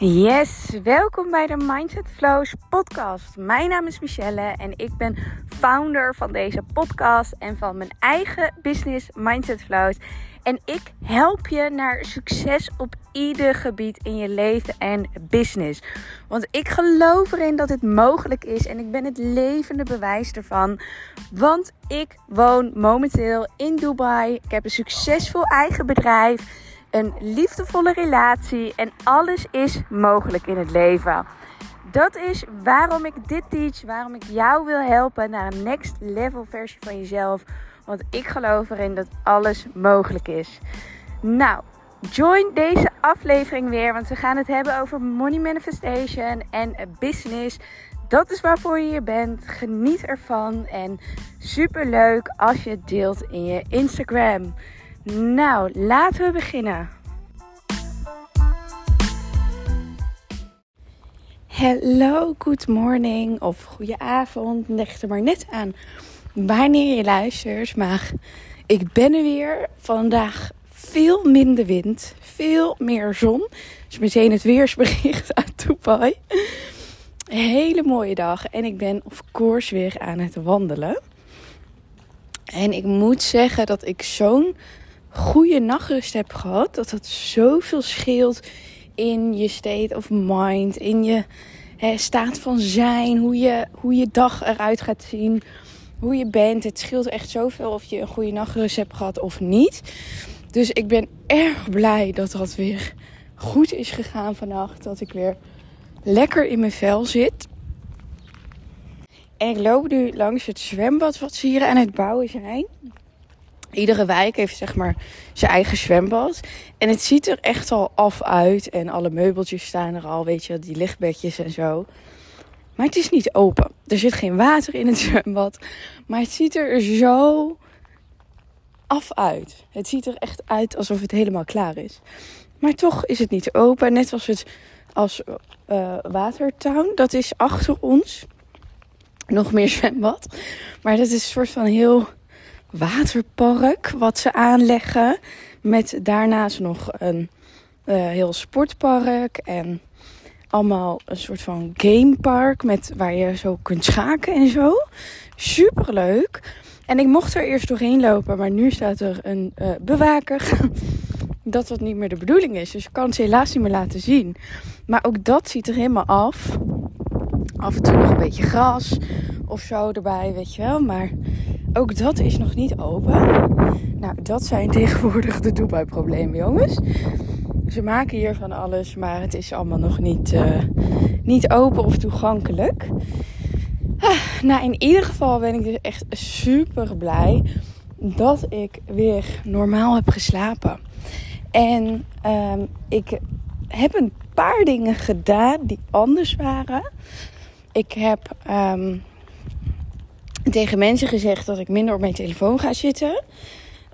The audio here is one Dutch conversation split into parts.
Yes, welkom bij de Mindset Flows podcast. Mijn naam is Michelle en ik ben founder van deze podcast en van mijn eigen business Mindset Flows. En ik help je naar succes op ieder gebied in je leven en business. Want ik geloof erin dat het mogelijk is en ik ben het levende bewijs ervan. Want ik woon momenteel in Dubai. Ik heb een succesvol eigen bedrijf een liefdevolle relatie en alles is mogelijk in het leven. Dat is waarom ik dit teach, waarom ik jou wil helpen naar een next level versie van jezelf. Want ik geloof erin dat alles mogelijk is. Nou, join deze aflevering weer, want we gaan het hebben over money manifestation en business. Dat is waarvoor je hier bent. Geniet ervan en super leuk als je het deelt in je Instagram. Nou, laten we beginnen. Hello, good morning of goede avond. Leg er maar net aan wanneer je luistert. Maar ik ben er weer. Vandaag veel minder wind, veel meer zon. Dus meteen het weersbericht uit Dubai. Hele mooie dag en ik ben of course weer aan het wandelen. En ik moet zeggen dat ik zo'n goede nachtrust heb gehad. Dat dat zoveel scheelt in je state of mind. In je staat van zijn. Hoe je, hoe je dag eruit gaat zien. Hoe je bent. Het scheelt echt zoveel of je een goede nachtrust hebt gehad of niet. Dus ik ben erg blij dat dat weer goed is gegaan vannacht. Dat ik weer lekker in mijn vel zit. En ik loop nu langs het zwembad wat ze hier aan het bouwen zijn. Iedere wijk heeft zeg maar zijn eigen zwembad. En het ziet er echt al af uit. En alle meubeltjes staan er al, weet je, die lichtbedjes en zo. Maar het is niet open. Er zit geen water in het zwembad. Maar het ziet er zo af uit. Het ziet er echt uit alsof het helemaal klaar is. Maar toch is het niet open. Net als het als uh, Watertown. Dat is achter ons. Nog meer zwembad. Maar dat is een soort van heel waterpark wat ze aanleggen. Met daarnaast nog een uh, heel sportpark en allemaal een soort van gamepark met waar je zo kunt schaken en zo. Super leuk. En ik mocht er eerst doorheen lopen, maar nu staat er een uh, bewaker. dat dat niet meer de bedoeling is. Dus ik kan het helaas niet meer laten zien. Maar ook dat ziet er helemaal af. Af en toe nog een beetje gras of zo erbij, weet je wel. Maar ook dat is nog niet open. Nou, dat zijn tegenwoordig de Dubai-problemen, jongens. Ze maken hier van alles, maar het is allemaal nog niet, uh, niet open of toegankelijk. Ah, nou, in ieder geval ben ik dus echt super blij dat ik weer normaal heb geslapen. En um, ik heb een paar dingen gedaan die anders waren. Ik heb um, tegen mensen gezegd dat ik minder op mijn telefoon ga zitten.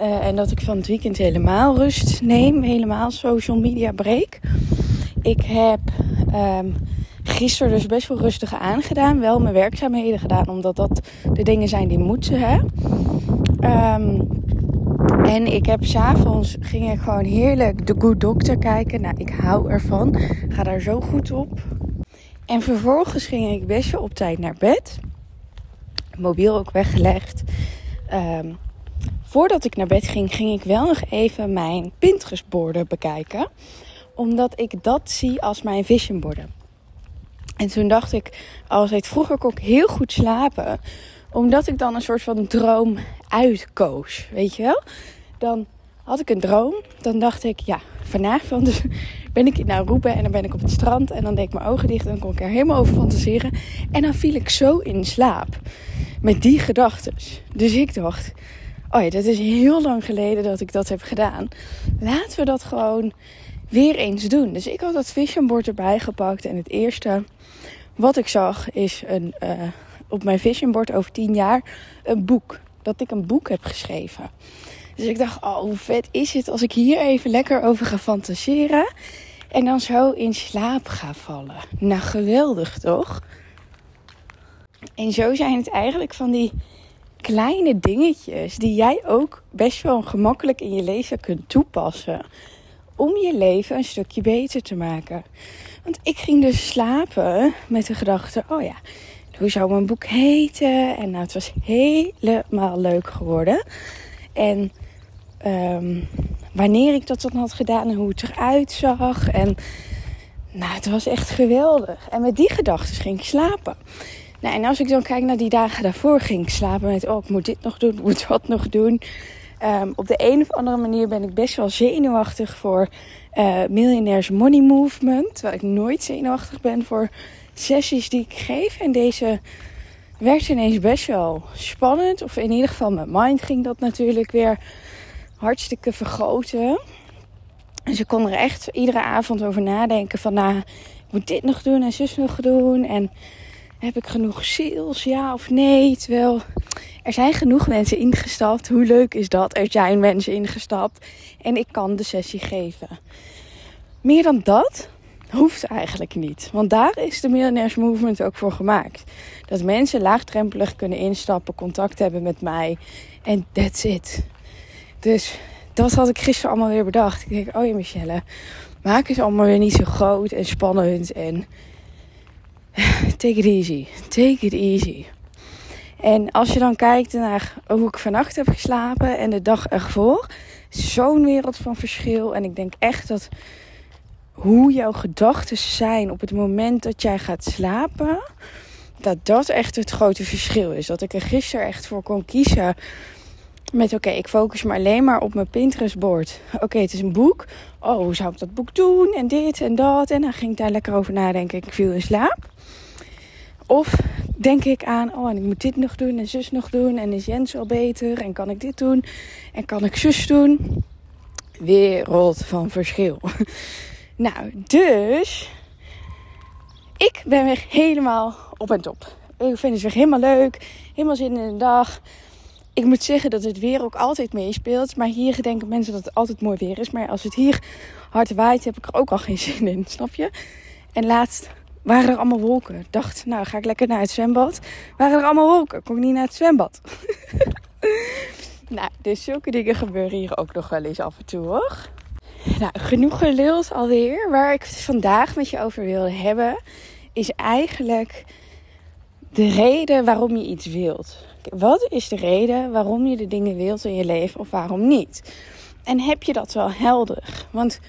Uh, en dat ik van het weekend helemaal rust neem. Helemaal social media break. Ik heb um, gisteren dus best wel rustig aangedaan. Wel mijn werkzaamheden gedaan. Omdat dat de dingen zijn die moeten. Hè? Um, en ik heb s'avonds ging ik gewoon heerlijk de Good Doctor kijken. Nou, ik hou ervan. Ga daar zo goed op. En vervolgens ging ik best wel op tijd naar bed mobiel ook weggelegd. Um, voordat ik naar bed ging, ging ik wel nog even mijn Pinterest-borden bekijken. Omdat ik dat zie als mijn visionborden. En toen dacht ik, altijd vroeger kon ik heel goed slapen. Omdat ik dan een soort van droom uitkoos. Weet je wel? Dan had ik een droom. Dan dacht ik, ja, dus ben ik in Aruba en dan ben ik op het strand. En dan deed ik mijn ogen dicht en dan kon ik er helemaal over fantaseren. En dan viel ik zo in slaap met die gedachten. Dus ik dacht, oh ja, dat is heel lang geleden dat ik dat heb gedaan. Laten we dat gewoon weer eens doen. Dus ik had dat vision board erbij gepakt. En het eerste wat ik zag is een, uh, op mijn vision board over tien jaar een boek. Dat ik een boek heb geschreven. Dus ik dacht, oh hoe vet is het als ik hier even lekker over ga fantaseren. En dan zo in slaap ga vallen. Nou geweldig toch? En zo zijn het eigenlijk van die kleine dingetjes die jij ook best wel gemakkelijk in je leven kunt toepassen. om je leven een stukje beter te maken. Want ik ging dus slapen met de gedachte: oh ja, hoe zou mijn boek heten? En nou, het was helemaal leuk geworden. En ehm, wanneer ik dat dan had gedaan en hoe het eruit zag. En nou, het was echt geweldig. En met die gedachten ging ik slapen. Nou, en als ik dan kijk naar die dagen daarvoor, ging ik slapen met: oh, ik moet dit nog doen, ik moet wat nog doen. Um, op de een of andere manier ben ik best wel zenuwachtig voor uh, Millionaires Money Movement. Terwijl ik nooit zenuwachtig ben voor sessies die ik geef. En deze werd ineens best wel spannend. Of in ieder geval met mind ging dat natuurlijk weer hartstikke vergroten. Dus ik kon er echt iedere avond over nadenken van... nou, ik moet dit nog doen en zus nog doen. En heb ik genoeg sales, ja of nee? Terwijl er zijn genoeg mensen ingestapt. Hoe leuk is dat? Er zijn mensen ingestapt. En ik kan de sessie geven. Meer dan dat hoeft eigenlijk niet. Want daar is de Millionaires Movement ook voor gemaakt. Dat mensen laagdrempelig kunnen instappen, contact hebben met mij. En that's it. Dus dat had ik gisteren allemaal weer bedacht. Ik denk, oh ja Michelle, maak het allemaal weer niet zo groot en spannend. En take it easy. Take it easy. En als je dan kijkt naar hoe ik vannacht heb geslapen en de dag ervoor, zo'n wereld van verschil. En ik denk echt dat hoe jouw gedachten zijn op het moment dat jij gaat slapen, dat dat echt het grote verschil is. Dat ik er gisteren echt voor kon kiezen met oké, ik focus me alleen maar op mijn Pinterest-bord. Oké, het is een boek. Oh, hoe zou ik dat boek doen? En dit en dat. En dan ging ik daar lekker over nadenken. Ik viel in slaap. Of denk ik aan, oh, en ik moet dit nog doen en zus nog doen. En is Jens wel beter? En kan ik dit doen? En kan ik zus doen? Wereld van verschil. Nou, dus ik ben weer helemaal op en top. Ik vind het weer helemaal leuk. Helemaal zin in de dag. Ik moet zeggen dat het weer ook altijd meespeelt. Maar hier denken mensen dat het altijd mooi weer is. Maar als het hier hard waait, heb ik er ook al geen zin in. Snap je? En laatst waren er allemaal wolken. Dacht, nou ga ik lekker naar het zwembad. Waren er allemaal wolken. Kom ik niet naar het zwembad. nou, dus zulke dingen gebeuren hier ook nog wel eens af en toe hoor. Nou, genoeg geluld alweer. Waar ik het vandaag met je over wil hebben, is eigenlijk de reden waarom je iets wilt. Wat is de reden waarom je de dingen wilt in je leven of waarom niet? En heb je dat wel helder? Want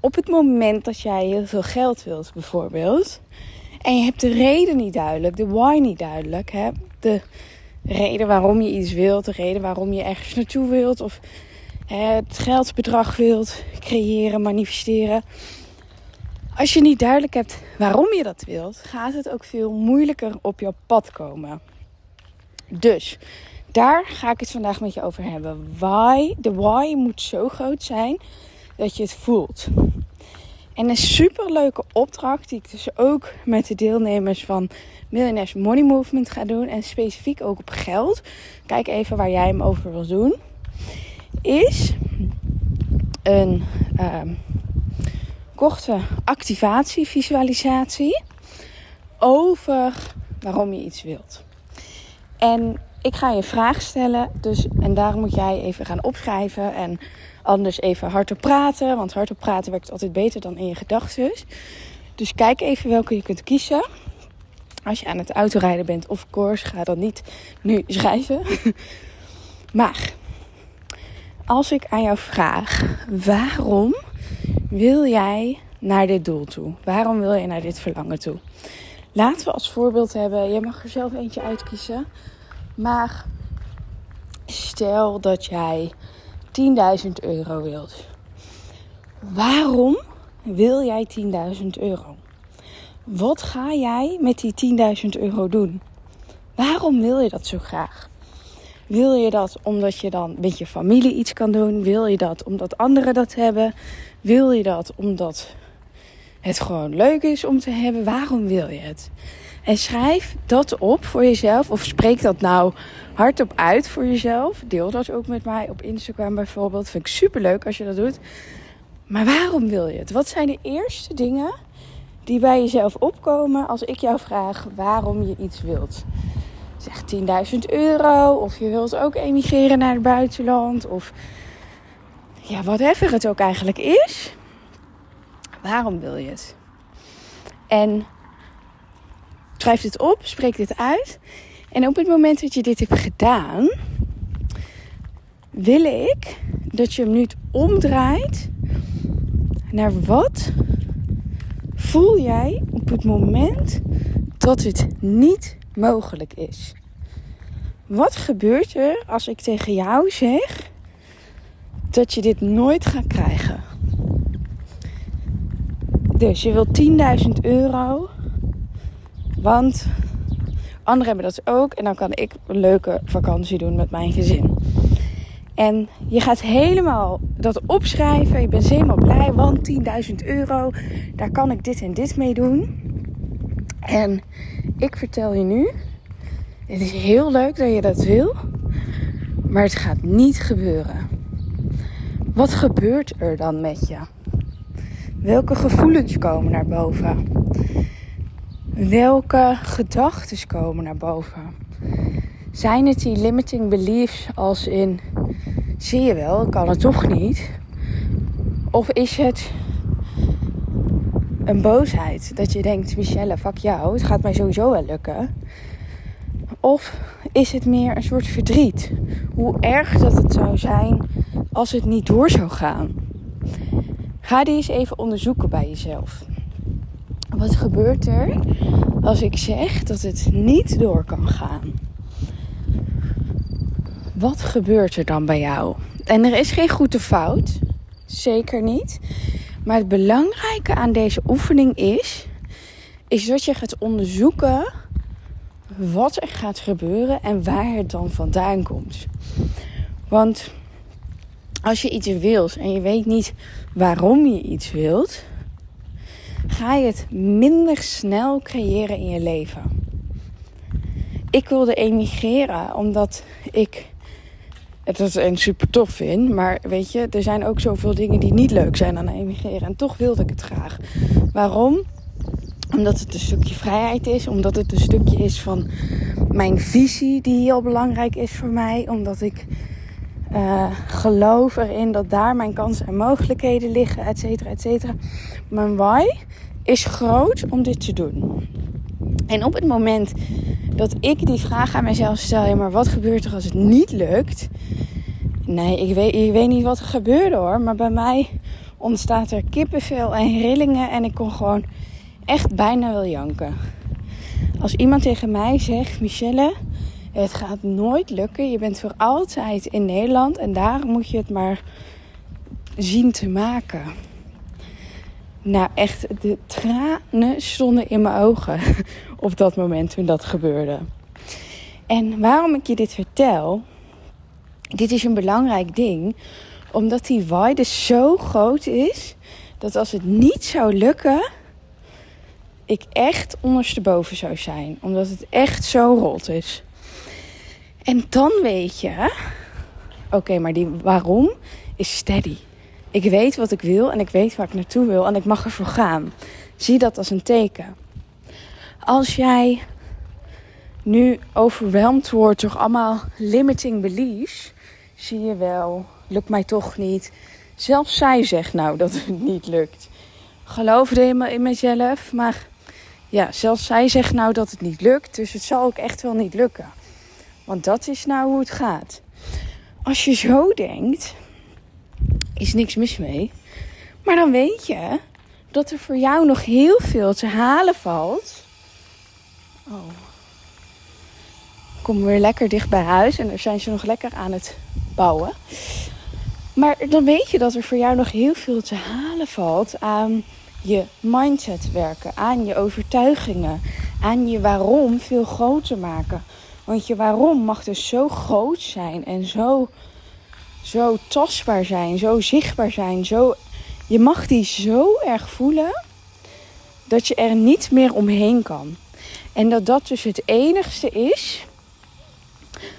op het moment dat jij heel veel geld wilt, bijvoorbeeld, en je hebt de reden niet duidelijk, de why niet duidelijk, hè? de reden waarom je iets wilt, de reden waarom je ergens naartoe wilt, of het geldbedrag wilt creëren, manifesteren. Als je niet duidelijk hebt waarom je dat wilt, gaat het ook veel moeilijker op jouw pad komen. Dus daar ga ik het vandaag met je over hebben. Why? De why moet zo groot zijn dat je het voelt. En een superleuke opdracht die ik dus ook met de deelnemers van Millionaires Money Movement ga doen. En specifiek ook op geld. Kijk even waar jij hem over wil doen is een uh, korte activatie, visualisatie over waarom je iets wilt. En ik ga je een vraag stellen, dus, en daar moet jij even gaan opschrijven en anders even hardop praten, want hardop praten werkt altijd beter dan in je gedachten. Dus kijk even welke je kunt kiezen. Als je aan het autorijden bent, of course, ga dan niet nu schrijven. maar als ik aan jou vraag, waarom wil jij naar dit doel toe? Waarom wil je naar dit verlangen toe? Laten we als voorbeeld hebben, je mag er zelf eentje uitkiezen. Maar stel dat jij 10.000 euro wilt. Waarom wil jij 10.000 euro? Wat ga jij met die 10.000 euro doen? Waarom wil je dat zo graag? Wil je dat omdat je dan met je familie iets kan doen? Wil je dat omdat anderen dat hebben? Wil je dat omdat het gewoon leuk is om te hebben? Waarom wil je het? En schrijf dat op voor jezelf. Of spreek dat nou hardop uit voor jezelf. Deel dat ook met mij op Instagram bijvoorbeeld. Vind ik super leuk als je dat doet. Maar waarom wil je het? Wat zijn de eerste dingen die bij jezelf opkomen als ik jou vraag waarom je iets wilt? zeg 10.000 euro. Of je wilt ook emigreren naar het buitenland. Of ja, whatever het ook eigenlijk is. Waarom wil je het? En schrijf dit op, spreek dit uit. En op het moment dat je dit hebt gedaan, wil ik dat je hem nu omdraait naar wat voel jij op het moment dat het niet mogelijk is? Wat gebeurt er als ik tegen jou zeg dat je dit nooit gaat krijgen? Dus je wilt 10.000 euro, want anderen hebben dat ook en dan kan ik een leuke vakantie doen met mijn gezin. En je gaat helemaal dat opschrijven. Je bent helemaal blij, want 10.000 euro, daar kan ik dit en dit mee doen. En ik vertel je nu, het is heel leuk dat je dat wil, maar het gaat niet gebeuren. Wat gebeurt er dan met je? Welke gevoelens komen naar boven? Welke gedachten komen naar boven? Zijn het die limiting beliefs als in zie je wel, ik kan het toch niet? Of is het een boosheid dat je denkt, Michelle, fuck jou, het gaat mij sowieso wel lukken? Of is het meer een soort verdriet? Hoe erg dat het zou zijn als het niet door zou gaan? Ga die eens even onderzoeken bij jezelf. Wat gebeurt er als ik zeg dat het niet door kan gaan? Wat gebeurt er dan bij jou? En er is geen goede fout. Zeker niet. Maar het belangrijke aan deze oefening is, is dat je gaat onderzoeken wat er gaat gebeuren en waar het dan vandaan komt. Want als je iets wilt en je weet niet waarom je iets wilt, ga je het minder snel creëren in je leven. Ik wilde emigreren omdat ik het een super tof vind. Maar weet je, er zijn ook zoveel dingen die niet leuk zijn aan emigreren. En toch wilde ik het graag. Waarom? Omdat het een stukje vrijheid is. Omdat het een stukje is van mijn visie die heel belangrijk is voor mij. Omdat ik uh, geloof erin dat daar mijn kansen en mogelijkheden liggen, et cetera, et cetera. Mijn why is groot om dit te doen. En op het moment dat ik die vraag aan mezelf stel, ja, maar wat gebeurt er als het niet lukt? Nee, ik weet, ik weet niet wat er gebeurde hoor, maar bij mij ontstaat er kippenvel en rillingen en ik kon gewoon echt bijna wel janken. Als iemand tegen mij zegt, Michelle, het gaat nooit lukken, je bent voor altijd in Nederland en daar moet je het maar zien te maken. Nou, echt, de tranen stonden in mijn ogen op dat moment toen dat gebeurde. En waarom ik je dit vertel, dit is een belangrijk ding, omdat die waarde zo groot is dat als het niet zou lukken, ik echt ondersteboven zou zijn, omdat het echt zo rot is. En dan weet je, oké, maar die waarom is steady. Ik weet wat ik wil en ik weet waar ik naartoe wil en ik mag ervoor gaan. Zie dat als een teken. Als jij nu overweldigd wordt door allemaal limiting beliefs, zie je wel, lukt mij toch niet. Zelfs zij zegt nou dat het niet lukt. Geloof helemaal in mezelf, maar ja, zelfs zij zegt nou dat het niet lukt, dus het zal ook echt wel niet lukken. Want dat is nou hoe het gaat. Als je zo denkt, is niks mis mee. Maar dan weet je dat er voor jou nog heel veel te halen valt. Oh. Kom weer lekker dicht bij huis en daar zijn ze nog lekker aan het bouwen. Maar dan weet je dat er voor jou nog heel veel te halen valt aan je mindset werken, aan je overtuigingen, aan je waarom veel groter maken. Want je waarom mag dus zo groot zijn en zo zo tastbaar zijn, zo zichtbaar zijn. Zo, je mag die zo erg voelen dat je er niet meer omheen kan. En dat dat dus het enigste is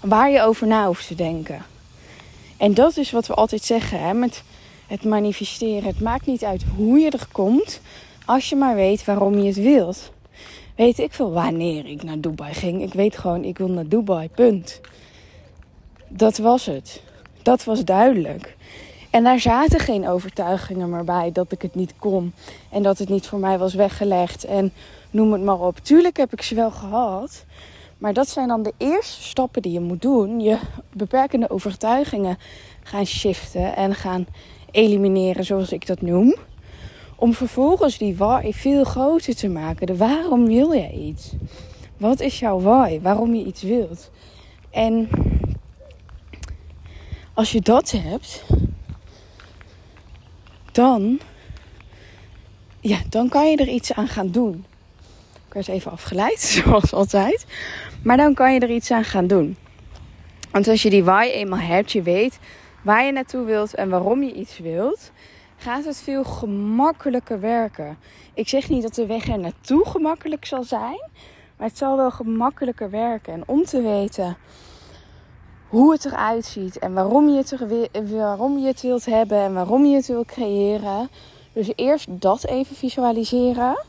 waar je over na hoeft te denken. En dat is wat we altijd zeggen hè, met het manifesteren. Het maakt niet uit hoe je er komt, als je maar weet waarom je het wilt. Weet ik veel wanneer ik naar Dubai ging. Ik weet gewoon, ik wil naar Dubai, punt. Dat was het. Dat was duidelijk. En daar zaten geen overtuigingen meer bij dat ik het niet kon. En dat het niet voor mij was weggelegd. En noem het maar op. Tuurlijk heb ik ze wel gehad. Maar dat zijn dan de eerste stappen die je moet doen. Je beperkende overtuigingen gaan shiften en gaan elimineren, zoals ik dat noem. Om vervolgens die why veel groter te maken. De waarom wil jij iets? Wat is jouw why? Waarom je iets wilt? En als je dat hebt, dan, ja, dan kan je er iets aan gaan doen. Ik werd even afgeleid, zoals altijd. Maar dan kan je er iets aan gaan doen. Want als je die why eenmaal hebt, je weet waar je naartoe wilt en waarom je iets wilt, gaat het veel gemakkelijker werken. Ik zeg niet dat de weg er naartoe gemakkelijk zal zijn, maar het zal wel gemakkelijker werken. En om te weten hoe het eruit ziet en waarom je het, waarom je het wilt hebben en waarom je het wilt creëren. Dus eerst dat even visualiseren.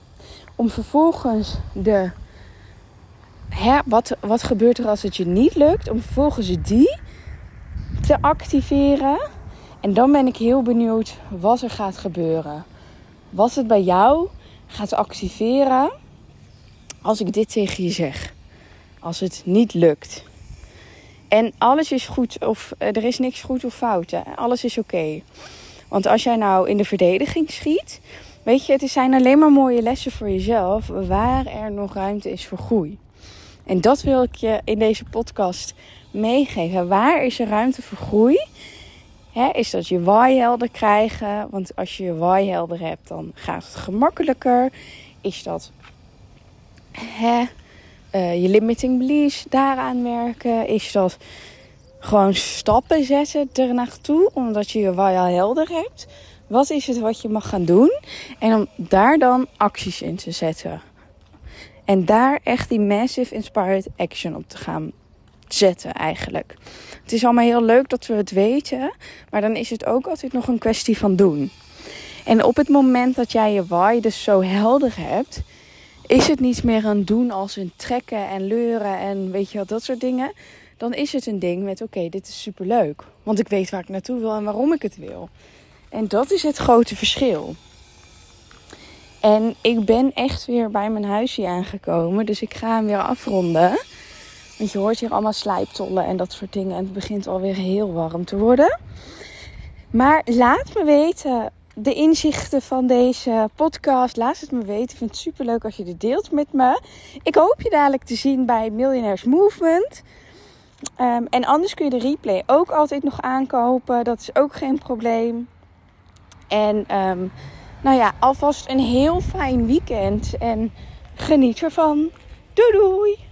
Om vervolgens de. Hè, wat, wat gebeurt er als het je niet lukt? Om vervolgens die te activeren. En dan ben ik heel benieuwd wat er gaat gebeuren. Wat het bij jou gaat activeren als ik dit tegen je zeg. Als het niet lukt. En alles is goed of eh, er is niks goed of fout. Hè? Alles is oké. Want als jij nou in de verdediging schiet, weet je, het zijn alleen maar mooie lessen voor jezelf waar er nog ruimte is voor groei. En dat wil ik je in deze podcast meegeven. Waar is er ruimte voor groei? Is dat je why helder krijgen? Want als je je why helder hebt, dan gaat het gemakkelijker. Is dat hè, uh, je limiting beliefs daaraan werken? Is dat gewoon stappen zetten er naartoe, omdat je je why helder hebt? Wat is het wat je mag gaan doen? En om daar dan acties in te zetten. En daar echt die massive inspired action op te gaan zetten eigenlijk. Het is allemaal heel leuk dat we het weten, maar dan is het ook altijd nog een kwestie van doen. En op het moment dat jij je why dus zo helder hebt, is het niet meer een doen als een trekken en leuren en weet je wat, dat soort dingen. Dan is het een ding met oké, dit is superleuk. Want ik weet waar ik naartoe wil en waarom ik het wil. En dat is het grote verschil. En ik ben echt weer bij mijn huisje aangekomen. Dus ik ga hem weer afronden. Want je hoort hier allemaal slijptollen en dat soort dingen. En het begint alweer heel warm te worden. Maar laat me weten de inzichten van deze podcast. Laat het me weten. Ik vind het super leuk als je dit deelt met me. Ik hoop je dadelijk te zien bij Millionaires Movement. Ehm, en anders kun je de replay ook altijd nog aankopen. Dat is ook geen probleem. En ehm, nou ja, alvast een heel fijn weekend. En geniet ervan. Doei doei!